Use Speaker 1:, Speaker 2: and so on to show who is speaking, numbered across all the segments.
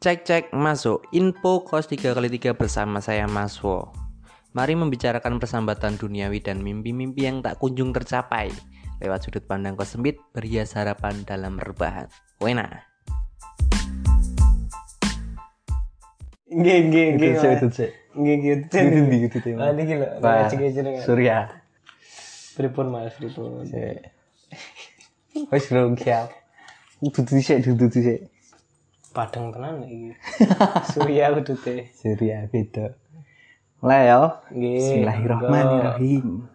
Speaker 1: Cek cek masuk info kos 3 kali 3 bersama saya Maswo. Mari membicarakan persambatan duniawi dan mimpi-mimpi yang tak kunjung tercapai lewat sudut pandang kos sempit berhias harapan dalam rebahan. Wena.
Speaker 2: Nggih nggih nggih.
Speaker 3: Itu sih.
Speaker 2: Nggih nggih.
Speaker 3: Itu di itu sih.
Speaker 2: Ah niki lho.
Speaker 3: Surya.
Speaker 2: Pripun Mas, pripun.
Speaker 3: Wes bro kiap. Dudu sih, dudu sih.
Speaker 2: Padang tenan iki. Surya kudu teh.
Speaker 3: Surya beda. Mulai ya. Bismillahirrahmanirrahim.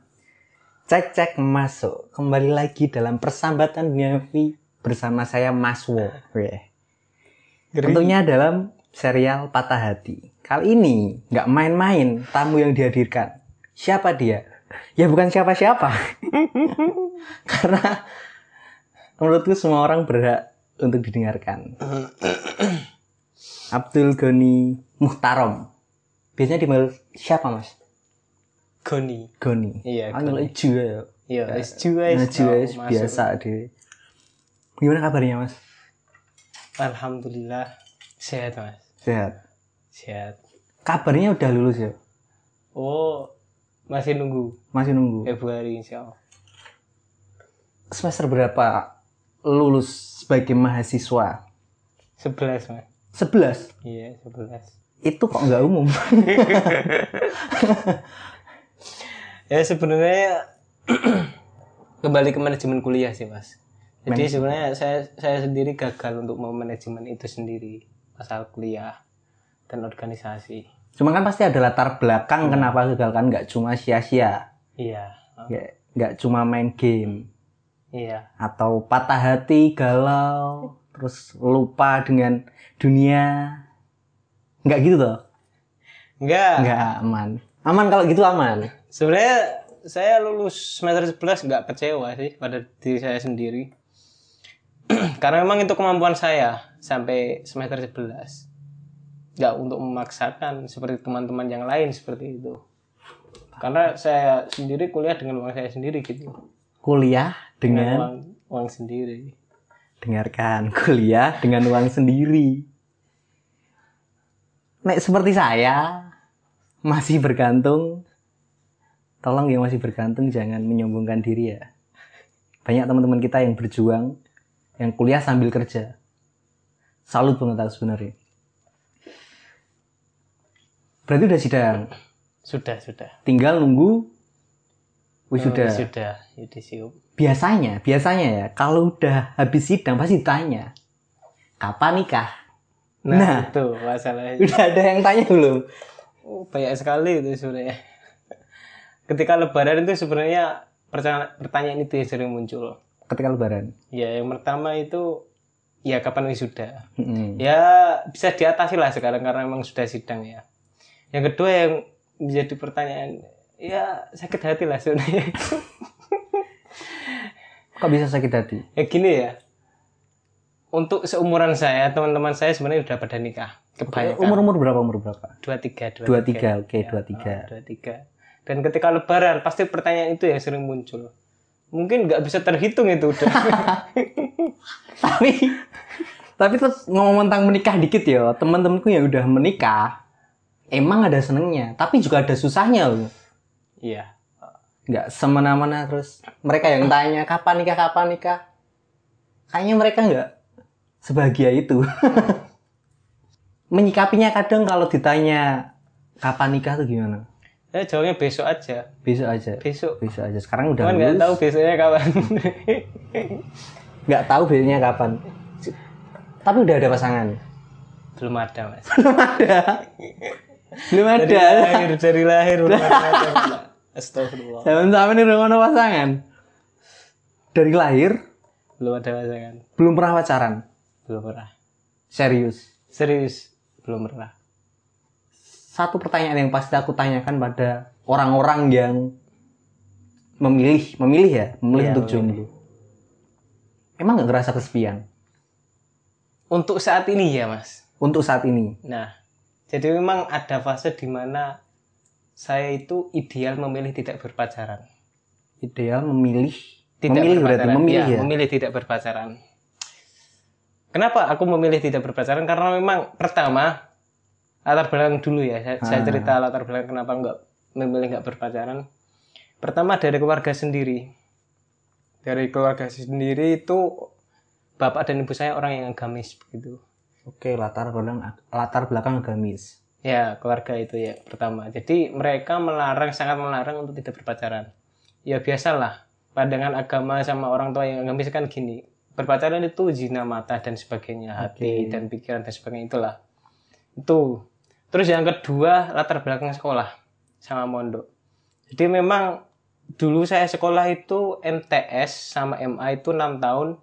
Speaker 3: Cek cek masuk. Kembali lagi dalam persambatan duniawi bersama saya Maswo. Weh. Tentunya dalam serial Patah Hati. Kali ini nggak main-main tamu yang dihadirkan. Siapa dia? Ya bukan siapa-siapa. Karena menurutku semua orang berhak untuk didengarkan. Abdul Goni Muhtarom. Biasanya dipanggil siapa mas?
Speaker 2: Goni.
Speaker 3: Goni.
Speaker 2: Iya,
Speaker 3: Ah,
Speaker 2: Goni.
Speaker 3: nyeluk Ju ya.
Speaker 2: Iya, wis juwe
Speaker 3: Ju ya,
Speaker 2: masuk.
Speaker 3: biasa deh. Gimana kabarnya mas?
Speaker 2: Alhamdulillah sehat Mas.
Speaker 3: Sehat.
Speaker 2: Sehat.
Speaker 3: Kabarnya udah lulus ya?
Speaker 2: Oh, masih nunggu
Speaker 3: Masih nunggu.
Speaker 2: Februari insyaallah.
Speaker 3: Semester berapa lulus sebagai mahasiswa?
Speaker 2: 11 Mas.
Speaker 3: 11.
Speaker 2: Iya, 11.
Speaker 3: Itu kok nggak umum?
Speaker 2: Ya sebenarnya kembali ke manajemen kuliah sih Mas. Jadi sebenarnya saya saya sendiri gagal untuk memanajemen itu sendiri masalah kuliah dan organisasi.
Speaker 3: Cuma kan pasti ada latar belakang kenapa gagal kan nggak cuma sia-sia.
Speaker 2: Iya,
Speaker 3: Nggak nggak cuma main game
Speaker 2: iya.
Speaker 3: atau patah hati, galau, terus lupa dengan dunia. Nggak gitu toh?
Speaker 2: Enggak.
Speaker 3: Nggak aman. Aman kalau gitu aman.
Speaker 2: Sebenarnya saya lulus semester 11 nggak kecewa sih pada diri saya sendiri. Karena memang itu kemampuan saya sampai semester 11. Nggak untuk memaksakan seperti teman-teman yang lain seperti itu. Karena saya sendiri kuliah dengan uang saya sendiri gitu.
Speaker 3: Kuliah
Speaker 2: Dengan uang, uang sendiri.
Speaker 3: dengarkan kuliah dengan uang sendiri. Nek seperti saya masih bergantung, tolong yang masih bergantung jangan menyombongkan diri ya. Banyak teman-teman kita yang berjuang, yang kuliah sambil kerja. Salut banget aku sebenarnya. Berarti udah sidang,
Speaker 2: Sudah, sudah.
Speaker 3: tinggal nunggu wisuda.
Speaker 2: Oh, sudah, yudisium.
Speaker 3: Biasanya biasanya ya kalau udah habis sidang pasti ditanya kapan nikah
Speaker 2: Nah,
Speaker 3: Nah.
Speaker 2: itu masalahnya.
Speaker 3: udah ada yang tanya belum
Speaker 2: Oh, banyak sekali itu sebenarnya. Ketika lebaran itu sebenarnya pertanyaan, itu yang sering muncul.
Speaker 3: ketika lebaran
Speaker 2: Ya, yang pertama itu ya kapan wisuda?
Speaker 3: Mm-mm.
Speaker 2: Ya bisa diatasi lah sekarang karena memang sudah sidang ya. Yang kedua yang menjadi pertanyaan ya sakit hati lah sebenarnya.
Speaker 3: kok bisa sakit hati?
Speaker 2: Ya gini ya. Untuk seumuran saya, teman-teman saya sebenarnya sudah pada nikah. Kebanyakan.
Speaker 3: umur umur berapa umur berapa?
Speaker 2: Dua tiga
Speaker 3: dua tiga. Oke
Speaker 2: Ya,
Speaker 3: dua tiga.
Speaker 2: dua tiga. Dan ketika lebaran pasti pertanyaan itu yang sering muncul. Mungkin nggak bisa terhitung itu udah.
Speaker 3: Tapi tapi terus ngomong tentang menikah dikit ya. Teman-temanku yang udah menikah emang ada senengnya tapi juga ada susahnya loh.
Speaker 2: Iya
Speaker 3: nggak semena-mena terus. Mereka yang tanya kapan nikah kapan nikah? Kayaknya mereka nggak sebahagia itu. Menyikapinya kadang kalau ditanya kapan nikah tuh gimana?
Speaker 2: Ya jawabnya besok aja.
Speaker 3: Besok aja.
Speaker 2: Besok.
Speaker 3: Besok aja. Sekarang udah
Speaker 2: cuman nggak tahu besoknya kapan.
Speaker 3: Nggak tahu besoknya kapan. Tapi udah ada pasangan.
Speaker 2: Belum ada mas.
Speaker 3: Belum ada. Belum
Speaker 2: dari
Speaker 3: ada.
Speaker 2: Lahir dari lahir belum ada Astagfirullah.
Speaker 3: Zaman ini udah ada pasangan? Dari lahir?
Speaker 2: Belum ada pasangan.
Speaker 3: Belum pernah pacaran?
Speaker 2: Belum pernah.
Speaker 3: Serius?
Speaker 2: Serius belum pernah.
Speaker 3: Satu pertanyaan yang pasti aku tanyakan pada orang-orang yang memilih memilih ya? Memilih
Speaker 2: Iya,
Speaker 3: untuk jomblo. Emang nggak ngerasa kesepian?
Speaker 2: Untuk saat ini ya mas.
Speaker 3: Untuk saat ini?
Speaker 2: Nah, jadi memang ada fase di mana saya itu ideal memilih tidak berpacaran.
Speaker 3: ideal memilih
Speaker 2: Tidak
Speaker 3: memilih berarti
Speaker 2: berpacaran.
Speaker 3: memilih
Speaker 2: Ya,
Speaker 3: ya,
Speaker 2: memilih tidak berpacaran. kenapa aku memilih tidak berpacaran karena memang pertama latar belakang dulu ya saya, saya
Speaker 3: Ah.
Speaker 2: cerita latar belakang kenapa nggak memilih nggak berpacaran pertama dari keluarga sendiri dari keluarga sendiri itu bapak dan ibu saya orang yang agamis begitu
Speaker 3: Oke, latar belakang latar belakang agamis.
Speaker 2: Ya keluarga itu ya pertama. Jadi mereka melarang sangat melarang untuk tidak berpacaran. Ya biasalah. Pandangan agama sama orang tua yang agamis kan gini berpacaran itu zina mata dan sebagainya hati dan pikiran dan sebagainya itulah. Itu. Terus yang kedua latar belakang sekolah sama mondok. Jadi memang dulu saya sekolah itu MTS sama MA itu enam tahun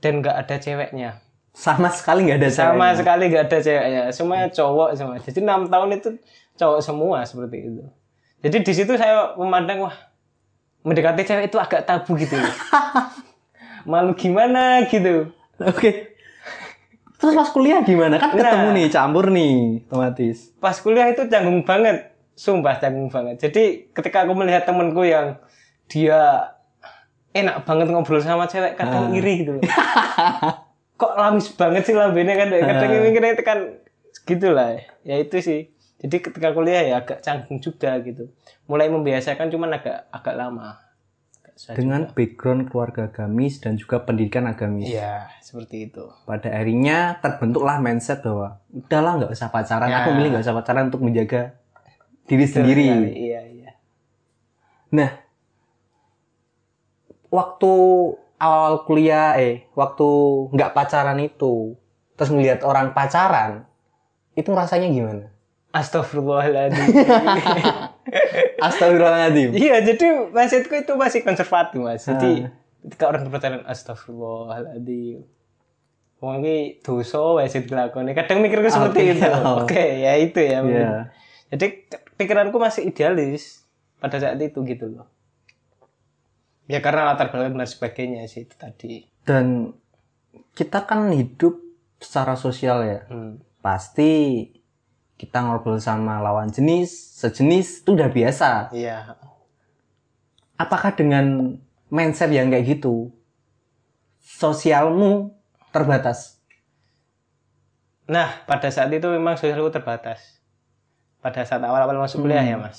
Speaker 2: dan nggak ada ceweknya
Speaker 3: Sama sekali nggak ada
Speaker 2: sama
Speaker 3: ceweknya.
Speaker 2: sekali nggak ada ceweknya semuanya cowok semua jadi enam tahun itu cowok semua seperti itu jadi di situ saya memandang wah mendekati cewek itu agak tabu gitu malu gimana gitu
Speaker 3: Oke. Terus pas kuliah gimana? Kan
Speaker 2: Nah.
Speaker 3: ketemu nih, campur nih, otomatis.
Speaker 2: pas kuliah itu canggung banget sumpah canggung banget jadi ketika aku melihat temenku yang dia enak banget ngobrol sama cewek kadang
Speaker 3: Ah.
Speaker 2: iri gitu loh kok lamis banget sih lambene kan kadang
Speaker 3: Ah.
Speaker 2: mikirnya itu kan gitulah ya itu sih jadi ketika kuliah ya agak canggung juga gitu mulai membiasakan cuman agak agak lama
Speaker 3: Dengan
Speaker 2: juga.
Speaker 3: background keluarga agamis dan juga pendidikan agamis.
Speaker 2: iya seperti itu
Speaker 3: Pada akhirnya terbentuklah mindset bahwa udahlah nggak usah pacaran.
Speaker 2: Ya.
Speaker 3: Aku milih nggak usah pacaran untuk menjaga diri sendiri.
Speaker 2: iya iya
Speaker 3: Nah, waktu awal kuliah, eh, waktu nggak pacaran itu, terus ngelihat orang pacaran, itu rasanya gimana?
Speaker 2: Astagfirullahaladzim
Speaker 3: Astagfirullahaladzim.
Speaker 2: Iya, jadi mindsetku itu masih konservatif, Mas. Jadi
Speaker 3: Ah.
Speaker 2: ketika orang berpacaran astagfirullahaladzim. Wong iki dosa wae sing dilakoni. Kadang mikirku seperti
Speaker 3: Oke,
Speaker 2: itu.
Speaker 3: oh.
Speaker 2: Oke, ya itu ya. mungkin.
Speaker 3: Iya.
Speaker 2: Jadi pikiranku masih idealis pada saat itu gitu loh. Ya karena latar belakang dan sebagainya sih itu tadi.
Speaker 3: Dan kita kan hidup secara sosial ya.
Speaker 2: Hmm.
Speaker 3: Pasti kita ngobrol sama lawan jenis, sejenis itu udah biasa.
Speaker 2: Iya.
Speaker 3: Apakah dengan mindset yang kayak gitu, sosialmu terbatas?
Speaker 2: Nah, pada saat itu memang sosialku terbatas. Pada saat awal-awal masuk kuliah
Speaker 3: Hmm.
Speaker 2: ya, Mas.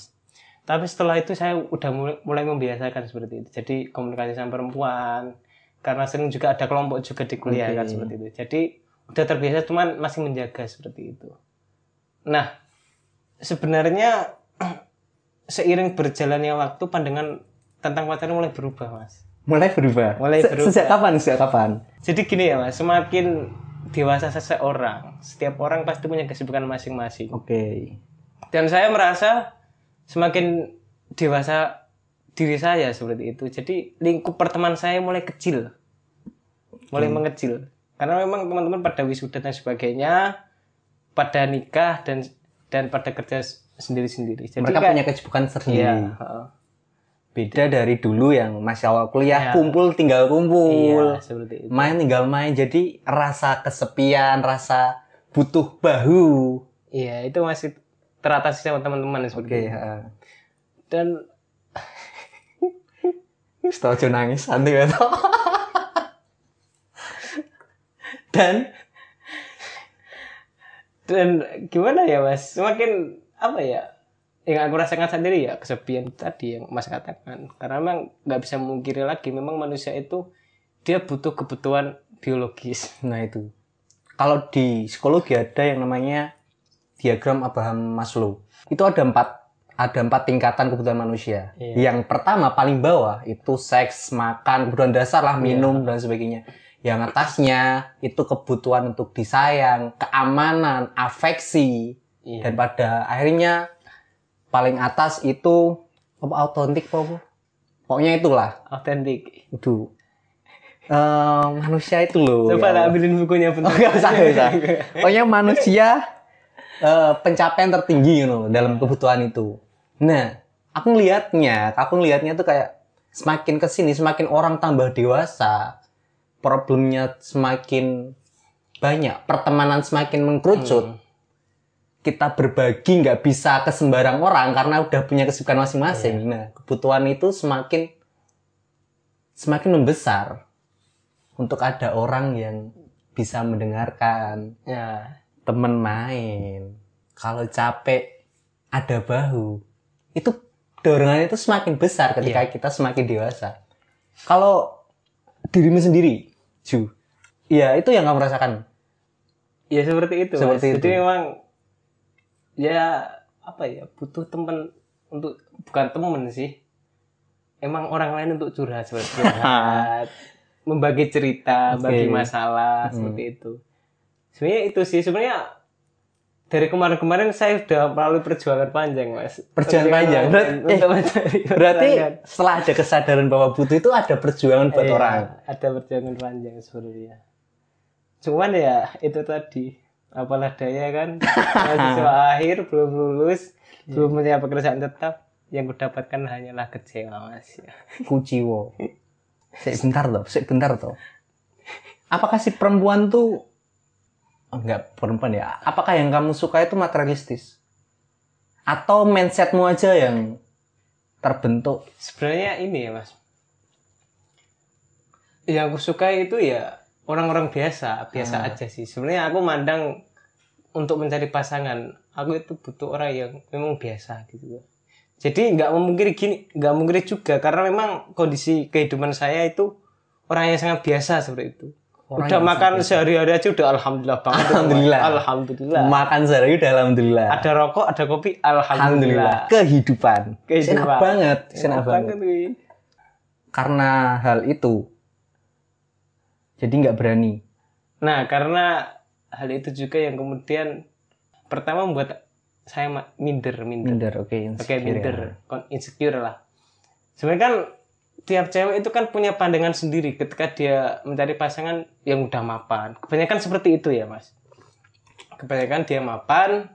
Speaker 2: Tapi setelah itu saya udah mulai, mulai membiasakan seperti itu. Jadi komunikasi sama perempuan. Karena sering juga ada kelompok juga di kuliah
Speaker 3: Oke.
Speaker 2: kan seperti itu. Jadi udah terbiasa cuman masih menjaga seperti itu. Nah, sebenarnya seiring berjalannya waktu pandangan tentang pacaran mulai berubah, Mas.
Speaker 3: Mulai berubah.
Speaker 2: Mulai
Speaker 3: Se-
Speaker 2: berubah.
Speaker 3: Sejak kapan? Sejak kapan?
Speaker 2: Jadi gini ya mas, semakin dewasa seseorang, setiap orang pasti punya kesibukan masing-masing.
Speaker 3: Oke.
Speaker 2: Dan saya merasa semakin dewasa diri saya seperti itu. Jadi lingkup pertemanan saya mulai kecil, mulai mengecil. Karena memang teman-teman pada wisuda dan sebagainya, pada nikah dan dan pada kerja sendiri-sendiri. Jadi
Speaker 3: Mereka
Speaker 2: kayak-
Speaker 3: punya kesibukan
Speaker 2: Iya,
Speaker 3: sendiri.
Speaker 2: heeh.
Speaker 3: Beda dari dulu yang masih awal kuliah
Speaker 2: Iya.
Speaker 3: kumpul tinggal kumpul,
Speaker 2: iya, seperti itu.
Speaker 3: main tinggal main. Jadi rasa kesepian, rasa butuh bahu.
Speaker 2: Iya, itu masih teratasi sama teman-teman seperti
Speaker 3: Oke.
Speaker 2: itu.
Speaker 3: heeh.
Speaker 2: Dan
Speaker 3: nangis nanti ya toh. Dan
Speaker 2: dan gimana ya mas semakin apa ya yang aku rasakan sendiri ya kesepian tadi yang mas katakan karena memang nggak bisa memungkiri lagi memang manusia itu dia butuh kebutuhan biologis
Speaker 3: nah itu. Kalau di psikologi ada yang namanya diagram Abraham Maslow. Itu ada empat ada empat tingkatan kebutuhan manusia.
Speaker 2: Iya.
Speaker 3: Yang pertama paling bawah itu seks, makan, kebutuhan dasar lah, minum dan sebagainya. Yang atasnya itu kebutuhan untuk disayang, keamanan, afeksi,
Speaker 2: Iya.
Speaker 3: dan pada akhirnya paling atas itu apa autentik apa? apa? Pokoknya itulah.
Speaker 2: autentik
Speaker 3: Itu Eh, manusia itu loh.
Speaker 2: coba
Speaker 3: ya
Speaker 2: ambilin bukunya
Speaker 3: Oh, nggak usah, nggak usah. Pokoknya manusia eh, pencapaian tertinggi you know, dalam kebutuhan itu. Nah, aku ngelihatnya, aku ngelihatnya tuh kayak semakin ke sini, semakin orang tambah dewasa, problemnya semakin banyak, pertemanan semakin mengkerucut.
Speaker 2: Hmm.
Speaker 3: Kita berbagi nggak bisa ke sembarang orang karena udah punya kesibukan masing-masing. Nah, kebutuhan itu semakin semakin membesar untuk ada orang yang bisa mendengarkan
Speaker 2: ya
Speaker 3: temen main kalau capek ada bahu itu dorongan itu semakin besar ketika
Speaker 2: Iya.
Speaker 3: kita semakin dewasa kalau dirimu sendiri Ju ya itu yang kamu rasakan
Speaker 2: ya seperti itu
Speaker 3: Seperti
Speaker 2: Mas.
Speaker 3: itu.
Speaker 2: jadi memang ya apa ya butuh teman untuk bukan teman sih emang orang lain untuk curhat seperti curhat membagi cerita
Speaker 3: Oke.
Speaker 2: bagi masalah
Speaker 3: Hmm.
Speaker 2: seperti itu sebenarnya itu sih sebenarnya dari kemarin-kemarin saya sudah melalui perjuangan panjang mas.
Speaker 3: Perjuangan panjang. Berat-
Speaker 2: untuk
Speaker 3: eh, berarti setelah ada kesadaran bahwa butuh itu ada perjuangan buat
Speaker 2: Iya,
Speaker 3: orang?
Speaker 2: ada perjuangan panjang sebenarnya. Cuman ya itu tadi. Apalah daya kan? Mahasiswa akhir belum lulus belum punya pekerjaan tetap yang kudapatkan hanyalah kecewa mas. Ya.
Speaker 3: kuciwo. Sik bentar toh, sik bentar toh. Apakah si perempuan tuh enggak perempuan ya? Apakah yang kamu suka itu materialistis? Atau mindsetmu aja yang terbentuk?
Speaker 2: sebenarnya ini ya mas yang aku suka itu ya orang-orang biasa biasa
Speaker 3: Ah.
Speaker 2: aja sih sebenarnya aku mandang untuk mencari pasangan aku itu butuh orang yang memang biasa gitu jadi nggak memungkiri gini nggak memungkiri juga karena memang kondisi kehidupan saya itu orang yang sangat biasa seperti itu
Speaker 3: Orang
Speaker 2: udah makan sehari-hari aja udah alhamdulillah banget
Speaker 3: Alhamdulillah.
Speaker 2: alhamdulillah
Speaker 3: Makan sehari udah alhamdulillah.
Speaker 2: ada rokok ada kopi
Speaker 3: alhamdulillah.
Speaker 2: alhamdulillah,
Speaker 3: Kehidupan.
Speaker 2: Kehidupan.
Speaker 3: Enak banget, Enak banget. Karena hal itu, jadi nggak berani.
Speaker 2: Nah, karena hal itu juga yang kemudian pertama membuat saya minder, minder.
Speaker 3: Minder, oke.
Speaker 2: Oke,
Speaker 3: insecure
Speaker 2: minder,
Speaker 3: ya.
Speaker 2: kon- insecure lah. Sebenarnya kan tiap cewek itu kan punya pandangan sendiri ketika dia mencari pasangan yang udah mapan. Kebanyakan seperti itu ya, Mas. Kebanyakan dia mapan,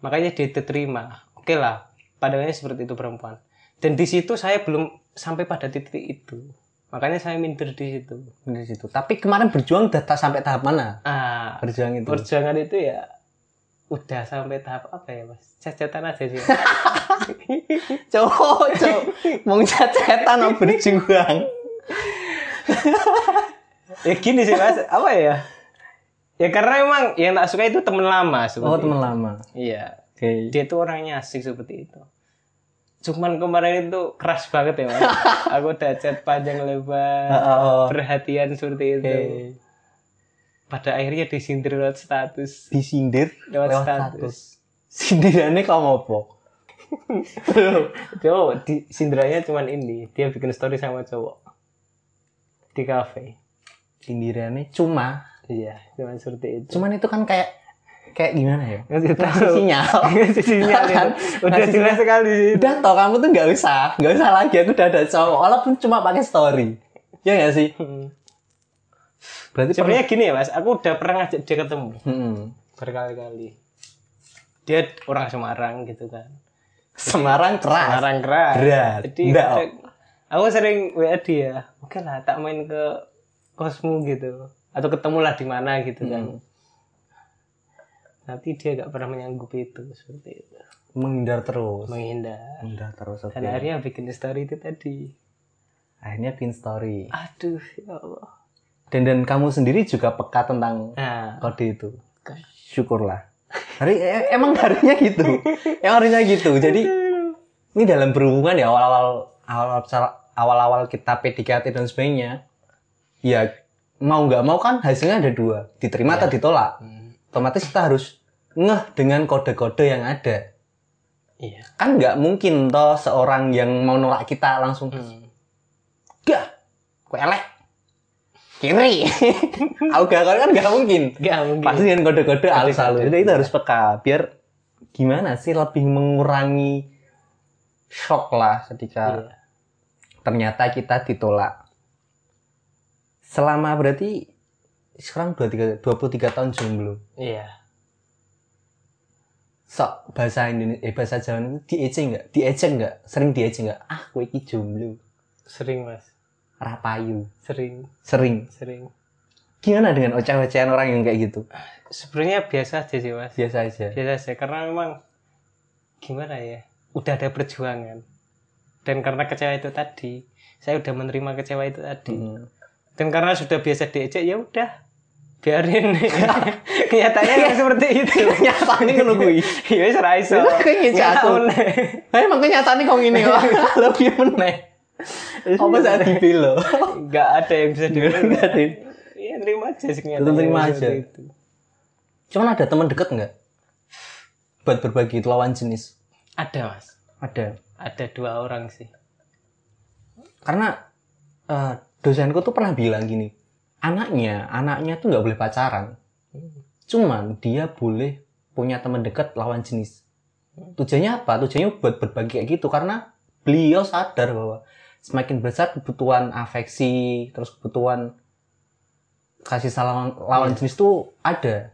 Speaker 2: makanya dia diterima. Oke lah, pandangannya seperti itu perempuan. Dan di situ saya belum sampai pada titik itu. Makanya saya minder di situ.
Speaker 3: Di situ. Tapi kemarin berjuang udah tak sampai tahap mana?
Speaker 2: Ah,
Speaker 3: Berjuang itu.
Speaker 2: perjuangan itu ya udah sampai tahap apa ya mas? Cecetan aja sih.
Speaker 3: Cowok cowok. Mau cacetan mau berjuang
Speaker 2: ya gini sih mas. Apa ya? Ya karena emang yang tak suka itu temen lama seperti
Speaker 3: oh teman lama.
Speaker 2: Iya.
Speaker 3: Oke.
Speaker 2: Dia tuh orangnya asik seperti itu. Cuman kemarin itu keras banget ya mas. Aku udah chat panjang lebar
Speaker 3: Oh, oh.
Speaker 2: perhatian seperti itu.
Speaker 3: Oke.
Speaker 2: Pada akhirnya disindir lewat status.
Speaker 3: Disindir?
Speaker 2: Lewat,
Speaker 3: lewat
Speaker 2: status,
Speaker 3: status. Sindirannya kamu apa?
Speaker 2: Cowok di sindirannya cuman ini. Dia bikin story sama cowok. Di kafe.
Speaker 3: Sindirannya cuma?
Speaker 2: Iya cuman seperti itu.
Speaker 3: Cuman itu kan kayak kayak gimana ya?
Speaker 2: Ngasih
Speaker 3: sinyal.
Speaker 2: Ngasih sinyal.
Speaker 3: Kan?
Speaker 2: udah
Speaker 3: Ngasih
Speaker 2: jelas sekali sih.
Speaker 3: Udah toh kamu tuh nggak usah. Nggak usah lagi. Aku udah ada cowok. Walaupun cuma pakai story. Ya nggak sih?
Speaker 2: Hmm.
Speaker 3: Berarti
Speaker 2: sebenarnya gini ya mas. Aku udah pernah ngajak dia ketemu.
Speaker 3: Hmm.
Speaker 2: berkali-kali. Dia orang Semarang gitu kan.
Speaker 3: Semarang keras.
Speaker 2: Semarang keras.
Speaker 3: Berat.
Speaker 2: jadi
Speaker 3: Nggak.
Speaker 2: kadang- aku sering WA dia oke lah tak main ke kosmu gitu. Atau ketemulah di mana gitu kan.
Speaker 3: Hmm.
Speaker 2: nanti dia gak pernah menyanggupi itu seperti itu.
Speaker 3: Menghindar terus.
Speaker 2: Menghindar.
Speaker 3: Menghindar terus oke.
Speaker 2: dan akhirnya bikin story itu tadi.
Speaker 3: Akhirnya pin story.
Speaker 2: Aduh ya Allah
Speaker 3: dan dan kamu sendiri juga peka tentang
Speaker 2: nah.
Speaker 3: kode itu. Syukurlah. Hari e- emang harinya gitu. Emang harinya gitu. Jadi ini dalam berhubungan ya awal-awal awal awal-awal kita PDKT dan sebagainya. Ya mau nggak mau kan hasilnya ada dua. Diterima atau ditolak.
Speaker 2: Hmm,
Speaker 3: otomatis kita harus ngeh dengan kode-kode yang ada.
Speaker 2: Iya.
Speaker 3: Kan nggak mungkin toh seorang yang mau nolak kita langsung
Speaker 2: Hmm.
Speaker 3: gak kue elek kiri aku gak kan nggak mungkin.
Speaker 2: Gak mungkin.
Speaker 3: Pasti dengan kode-kode halus-halus
Speaker 2: Kode-kode.
Speaker 3: itu, itu harus peka. Biar gimana sih lebih mengurangi shock lah ketika
Speaker 2: Iya.
Speaker 3: ternyata kita ditolak. Selama berarti sekarang 23, 23 tahun jomblo
Speaker 2: iya.
Speaker 3: Sok bahasa Indonesia eh bahasa Jawa itu diejek nggak? Diejek nggak? Sering diejek nggak? Ah kowe iki jomblo.
Speaker 2: Sering mas
Speaker 3: rapayu.
Speaker 2: Sering.
Speaker 3: Sering.
Speaker 2: Sering.
Speaker 3: Gimana dengan oceh-ocehan orang yang kayak gitu?
Speaker 2: Sebenarnya biasa aja sih mas.
Speaker 3: Biasa aja.
Speaker 2: Biasa aja karena memang gimana ya udah ada perjuangan. Dan karena kecewa itu tadi saya udah menerima kecewa itu tadi.
Speaker 3: Hmm.
Speaker 2: dan karena sudah biasa diejek ya udah biarin. Kenyataannya nggak seperti itu. Ya
Speaker 3: Lah, kok ngejatuh?
Speaker 2: Nggak tahu, Nek.
Speaker 3: Eh, emang kenyataannya ngene kok. Lebih meneh. Apa saat dibelo?
Speaker 2: nggak ada yang bisa
Speaker 3: ada.
Speaker 2: iya terima aja sih
Speaker 3: terima
Speaker 2: seperti
Speaker 3: aja.
Speaker 2: itu.
Speaker 3: Cuman ada teman deket nggak? Buat berbagi lawan jenis.
Speaker 2: ada mas
Speaker 3: Ada.
Speaker 2: ada dua orang sih
Speaker 3: Karena eh, dosenku tuh pernah bilang gini, anaknya, anaknya tuh nggak boleh pacaran. Cuman dia boleh punya teman dekat lawan jenis. Tujuannya apa? Tujuannya buat berbagi kayak gitu karena beliau sadar bahwa semakin besar kebutuhan afeksi, terus kebutuhan kasih sayang lawan jenis tuh ada.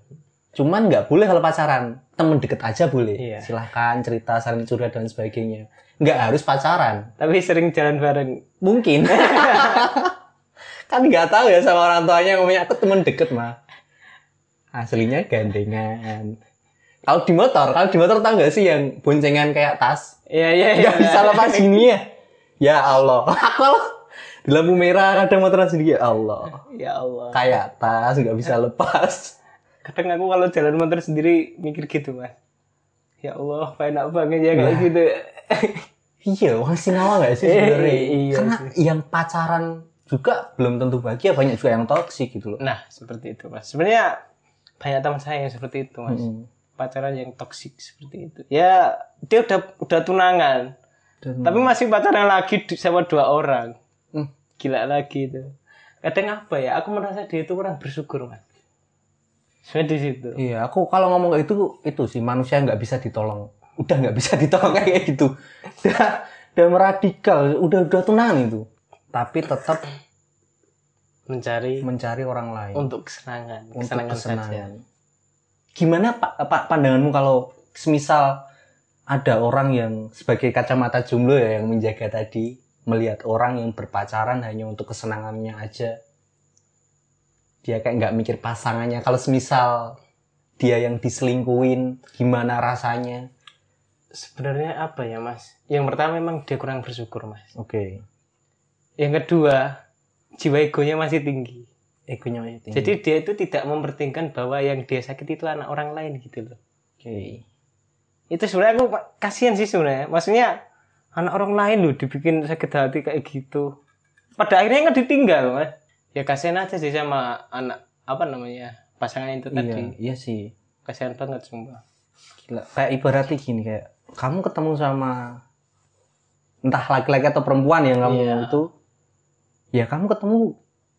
Speaker 3: Cuman nggak boleh kalau pacaran. Temen deket aja boleh.
Speaker 2: Iya.
Speaker 3: Silahkan cerita, saling curhat dan sebagainya. Nggak harus pacaran.
Speaker 2: tapi sering jalan bareng
Speaker 3: Mungkin. kan nggak tahu ya sama orang tuanya ngomongnya aku temen deket mah. Aslinya gandengan. Kalau di motor, kalau di motor tahu nggak sih yang boncengan kayak tas?
Speaker 2: iya iya
Speaker 3: Nggak
Speaker 2: iya.
Speaker 3: bisa lepas gini ya. Ya Allah. Aku loh di lampu merah kadang motoran sendiri ya Allah.
Speaker 2: ya Allah
Speaker 3: Kayak tas nggak bisa lepas.
Speaker 2: kadang aku kalau jalan motor sendiri mikir gitu mas ya Allah enak banget ya kayak
Speaker 3: Nah.
Speaker 2: gitu
Speaker 3: Iya, orang Sinawa nggak sih sebenarnya?
Speaker 2: Eh, iya
Speaker 3: Karena
Speaker 2: sih.
Speaker 3: yang pacaran juga belum tentu bahagia, banyak juga yang toksik gitu loh.
Speaker 2: nah seperti itu mas sebenarnya banyak teman saya yang seperti itu mas
Speaker 3: Mm-mm.
Speaker 2: pacaran yang toksik seperti itu ya dia udah udah tunangan
Speaker 3: Dan-
Speaker 2: tapi masih pacaran lagi sama dua orang
Speaker 3: Hmm.
Speaker 2: gila lagi itu kadang apa ya aku merasa dia itu kurang bersyukur mas sebenarnya di situ
Speaker 3: Iya, aku kalau ngomong itu itu sih manusia nggak bisa ditolong. Udah nggak bisa ditolong kayak gitu. Udah, udah meradikal, udah udah tunangan itu. Tapi tetap
Speaker 2: mencari
Speaker 3: mencari orang lain
Speaker 2: untuk kesenangan
Speaker 3: untuk
Speaker 2: kesenangan, saja
Speaker 3: kesenangan. Gimana Pak Pak pandanganmu kalau semisal ada orang yang sebagai kacamata jomblo ya yang menjaga tadi melihat orang yang berpacaran hanya untuk kesenangannya aja. Dia kayak nggak mikir pasangannya. Kalau semisal dia yang diselingkuin, gimana rasanya?
Speaker 2: sebenarnya apa ya mas yang pertama memang dia kurang bersyukur mas
Speaker 3: Oke.
Speaker 2: yang kedua jiwa egonya masih tinggi
Speaker 3: Egonya masih tinggi.
Speaker 2: jadi dia itu tidak mempertimbangkan bahwa yang dia sakit itu anak orang lain gitu loh
Speaker 3: Oke.
Speaker 2: Itu sebenarnya aku kasihan sih sebenarnya maksudnya anak orang lain loh dibikin sakit hati kayak gitu pada akhirnya nggak ditinggal mas ya kasihan aja sih sama anak apa namanya pasangan itu
Speaker 3: Iya,
Speaker 2: tadi
Speaker 3: iya sih.
Speaker 2: kasihan banget sumpah
Speaker 3: Gila. Kayak ibaratnya gini kayak kamu ketemu sama entah laki-laki atau perempuan yang kamu
Speaker 2: Iya.
Speaker 3: itu ya kamu ketemu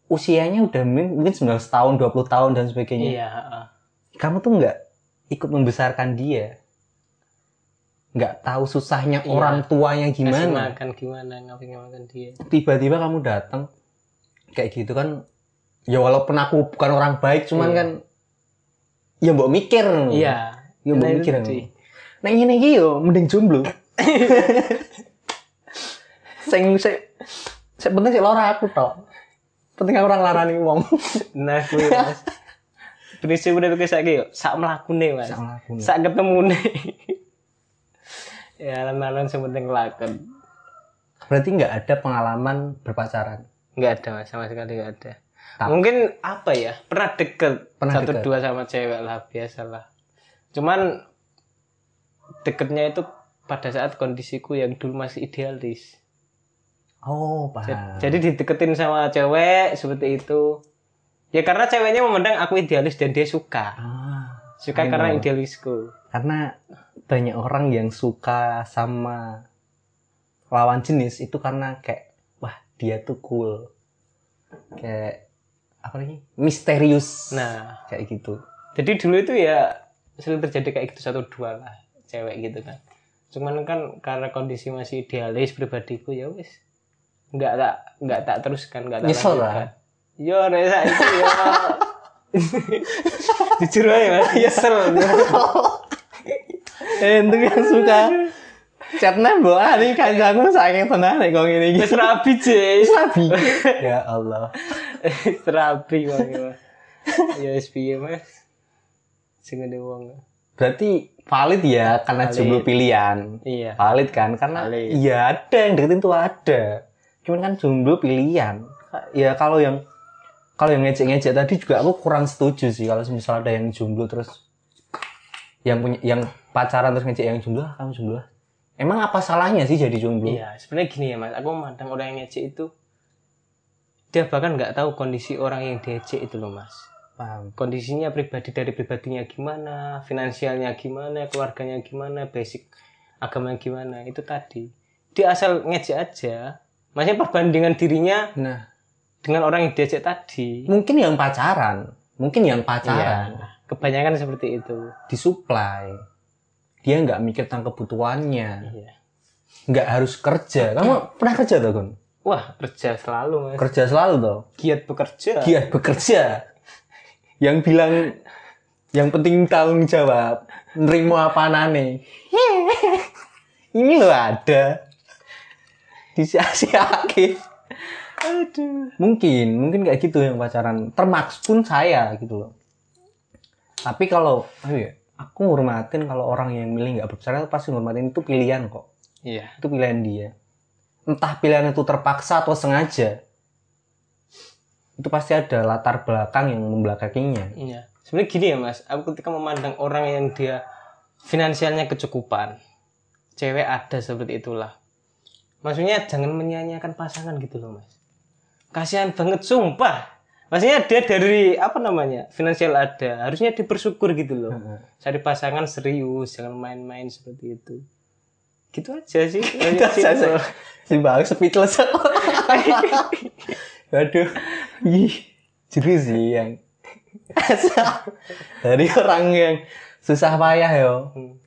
Speaker 3: usianya udah mungkin mungkin 19 tahun, 20 tahun dan sebagainya.
Speaker 2: iya heeh.
Speaker 3: Kamu tuh nggak ikut membesarkan dia. Nggak tahu susahnya
Speaker 2: Iya.
Speaker 3: orang tuanya
Speaker 2: Kasih
Speaker 3: gimana.
Speaker 2: makan gimana ngapain makan dia
Speaker 3: Tiba-tiba kamu datang kayak gitu kan ya walaupun aku bukan orang baik cuman
Speaker 2: Iya.
Speaker 3: kan ya mbok mikir.
Speaker 2: iya
Speaker 3: Ya mbok
Speaker 2: Nah,
Speaker 3: mikir. Nek ngene iki yo mending jomblo. sing sing sing penting sik lara aku tok. Penting aku ora nglarani wong.
Speaker 2: Nah, kuwi Mas. Prinsip udah tuh saiki yo, sak mlakune Mas.
Speaker 3: Sak mlakune.
Speaker 2: Sak ketemune. Ya, lan-lan sing penting lakon.
Speaker 3: Berarti nggak ada pengalaman berpacaran.
Speaker 2: Enggak ada Mas, sama sekali enggak ada.
Speaker 3: Tak.
Speaker 2: Mungkin apa ya? Pernah deket
Speaker 3: Pernah
Speaker 2: satu
Speaker 3: deket.
Speaker 2: dua sama cewek lah biasalah. Cuman deketnya itu pada saat kondisiku yang dulu masih idealis.
Speaker 3: Oh, paham.
Speaker 2: Jadi dideketin sama cewek seperti itu. Ya karena ceweknya memandang aku idealis dan dia suka.
Speaker 3: Ah,
Speaker 2: Suka
Speaker 3: I
Speaker 2: karena
Speaker 3: know.
Speaker 2: idealisku.
Speaker 3: Karena banyak orang yang suka sama lawan jenis itu karena kayak wah dia tuh cool. Kayak apa lagi? Misterius.
Speaker 2: Nah,
Speaker 3: kayak gitu.
Speaker 2: jadi dulu itu ya sering terjadi kayak gitu satu dua lah cewek gitu kan. Cuman kan karena kondisi masih idealis pribadiku ya wis nggak tak nggak tak teruskan nggak tak
Speaker 3: Nyesel lah.
Speaker 2: Yo Reza itu ya. Jujur aja mas, nyesel.
Speaker 3: Eh, itu yang suka chat nembok ah ini kancaku saking tenan kok ngene iki.
Speaker 2: Wis rabi Jay.
Speaker 3: Sabi. ya Allah.
Speaker 2: Wis rabi kok. Ya wis piye mas. Sing ngene wong.
Speaker 3: Berarti valid ya karena
Speaker 2: Valid.
Speaker 3: jomblo pilihan.
Speaker 2: Iya.
Speaker 3: Valid kan karena
Speaker 2: Valid.
Speaker 3: iya ada yang deketin tuh ada. Cuman kan jomblo pilihan. Ya kalau yang kalau yang ngejek-ngejek tadi juga aku kurang setuju sih kalau misalnya ada yang jomblo terus yang punya yang pacaran terus ngejek yang jomblo "Ah, kamu jomblo ah." emang apa salahnya sih jadi jomblo
Speaker 2: Iya, sebenarnya gini ya mas, aku memandang orang yang ngejek itu dia bahkan nggak tahu kondisi orang yang diejek itu loh mas.
Speaker 3: paham
Speaker 2: Kondisinya pribadi dari pribadinya gimana, finansialnya gimana, keluarganya gimana, basic agamanya gimana, itu tadi. Dia asal ngejek aja, maksudnya perbandingan dirinya
Speaker 3: nah
Speaker 2: dengan orang yang diejek tadi.
Speaker 3: mungkin yang pacaran mungkin yang pacaran
Speaker 2: Iya, kebanyakan seperti itu.
Speaker 3: disuplai dia nggak mikir tentang kebutuhannya.
Speaker 2: Iya.
Speaker 3: nggak harus kerja. Kamu pernah kerja tuh Gun?
Speaker 2: Wah, kerja selalu mas.
Speaker 3: kerja selalu tuh
Speaker 2: Giat bekerja.
Speaker 3: giat bekerja. Yang bilang yang penting tanggung jawab. Nerimo apa nane ini lo ada. Disia-siakin
Speaker 2: Aduh.
Speaker 3: mungkin mungkin kayak gitu yang pacaran. Termaksud pun saya gitu loh. Tapi kalau apa ya aku ngurmatin kalau orang yang milih nggak berpacaran pasti ngurmatin itu pilihan kok
Speaker 2: Iya.
Speaker 3: itu pilihan dia entah pilihan itu terpaksa atau sengaja itu pasti ada latar belakang yang membelakanginya
Speaker 2: Iya. Sebenarnya gini ya mas, aku ketika memandang orang yang dia finansialnya kecukupan, cewek ada seperti itulah. Maksudnya jangan menyia-nyiakan pasangan gitu loh mas. Kasihan banget sumpah. Maksudnya dia dari apa namanya finansial ada, harusnya dibersyukur gitu loh. Cari pasangan serius, jangan main-main seperti itu. Gitu aja sih.
Speaker 3: itu aja sih. Si bang speechless. Aduh ih jadi sih yang dari orang yang susah payah yo.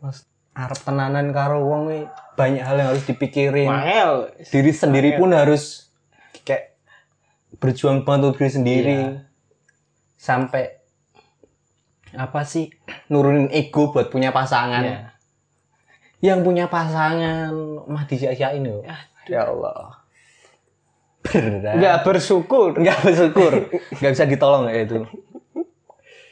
Speaker 3: Mas, arep tenanan karo wong banyak hal yang harus dipikirin.
Speaker 2: Mahal.
Speaker 3: diri sendiri pun harus berjuang banget untuk diri sendiri. Sampai apa sih nurunin ego buat punya pasangan.
Speaker 2: Iya.
Speaker 3: yang punya pasangan mah disia-siain loh ya Allah. Berat.
Speaker 2: Enggak bersyukur.
Speaker 3: nggak bersyukur. Nggak bisa ditolong kayak itu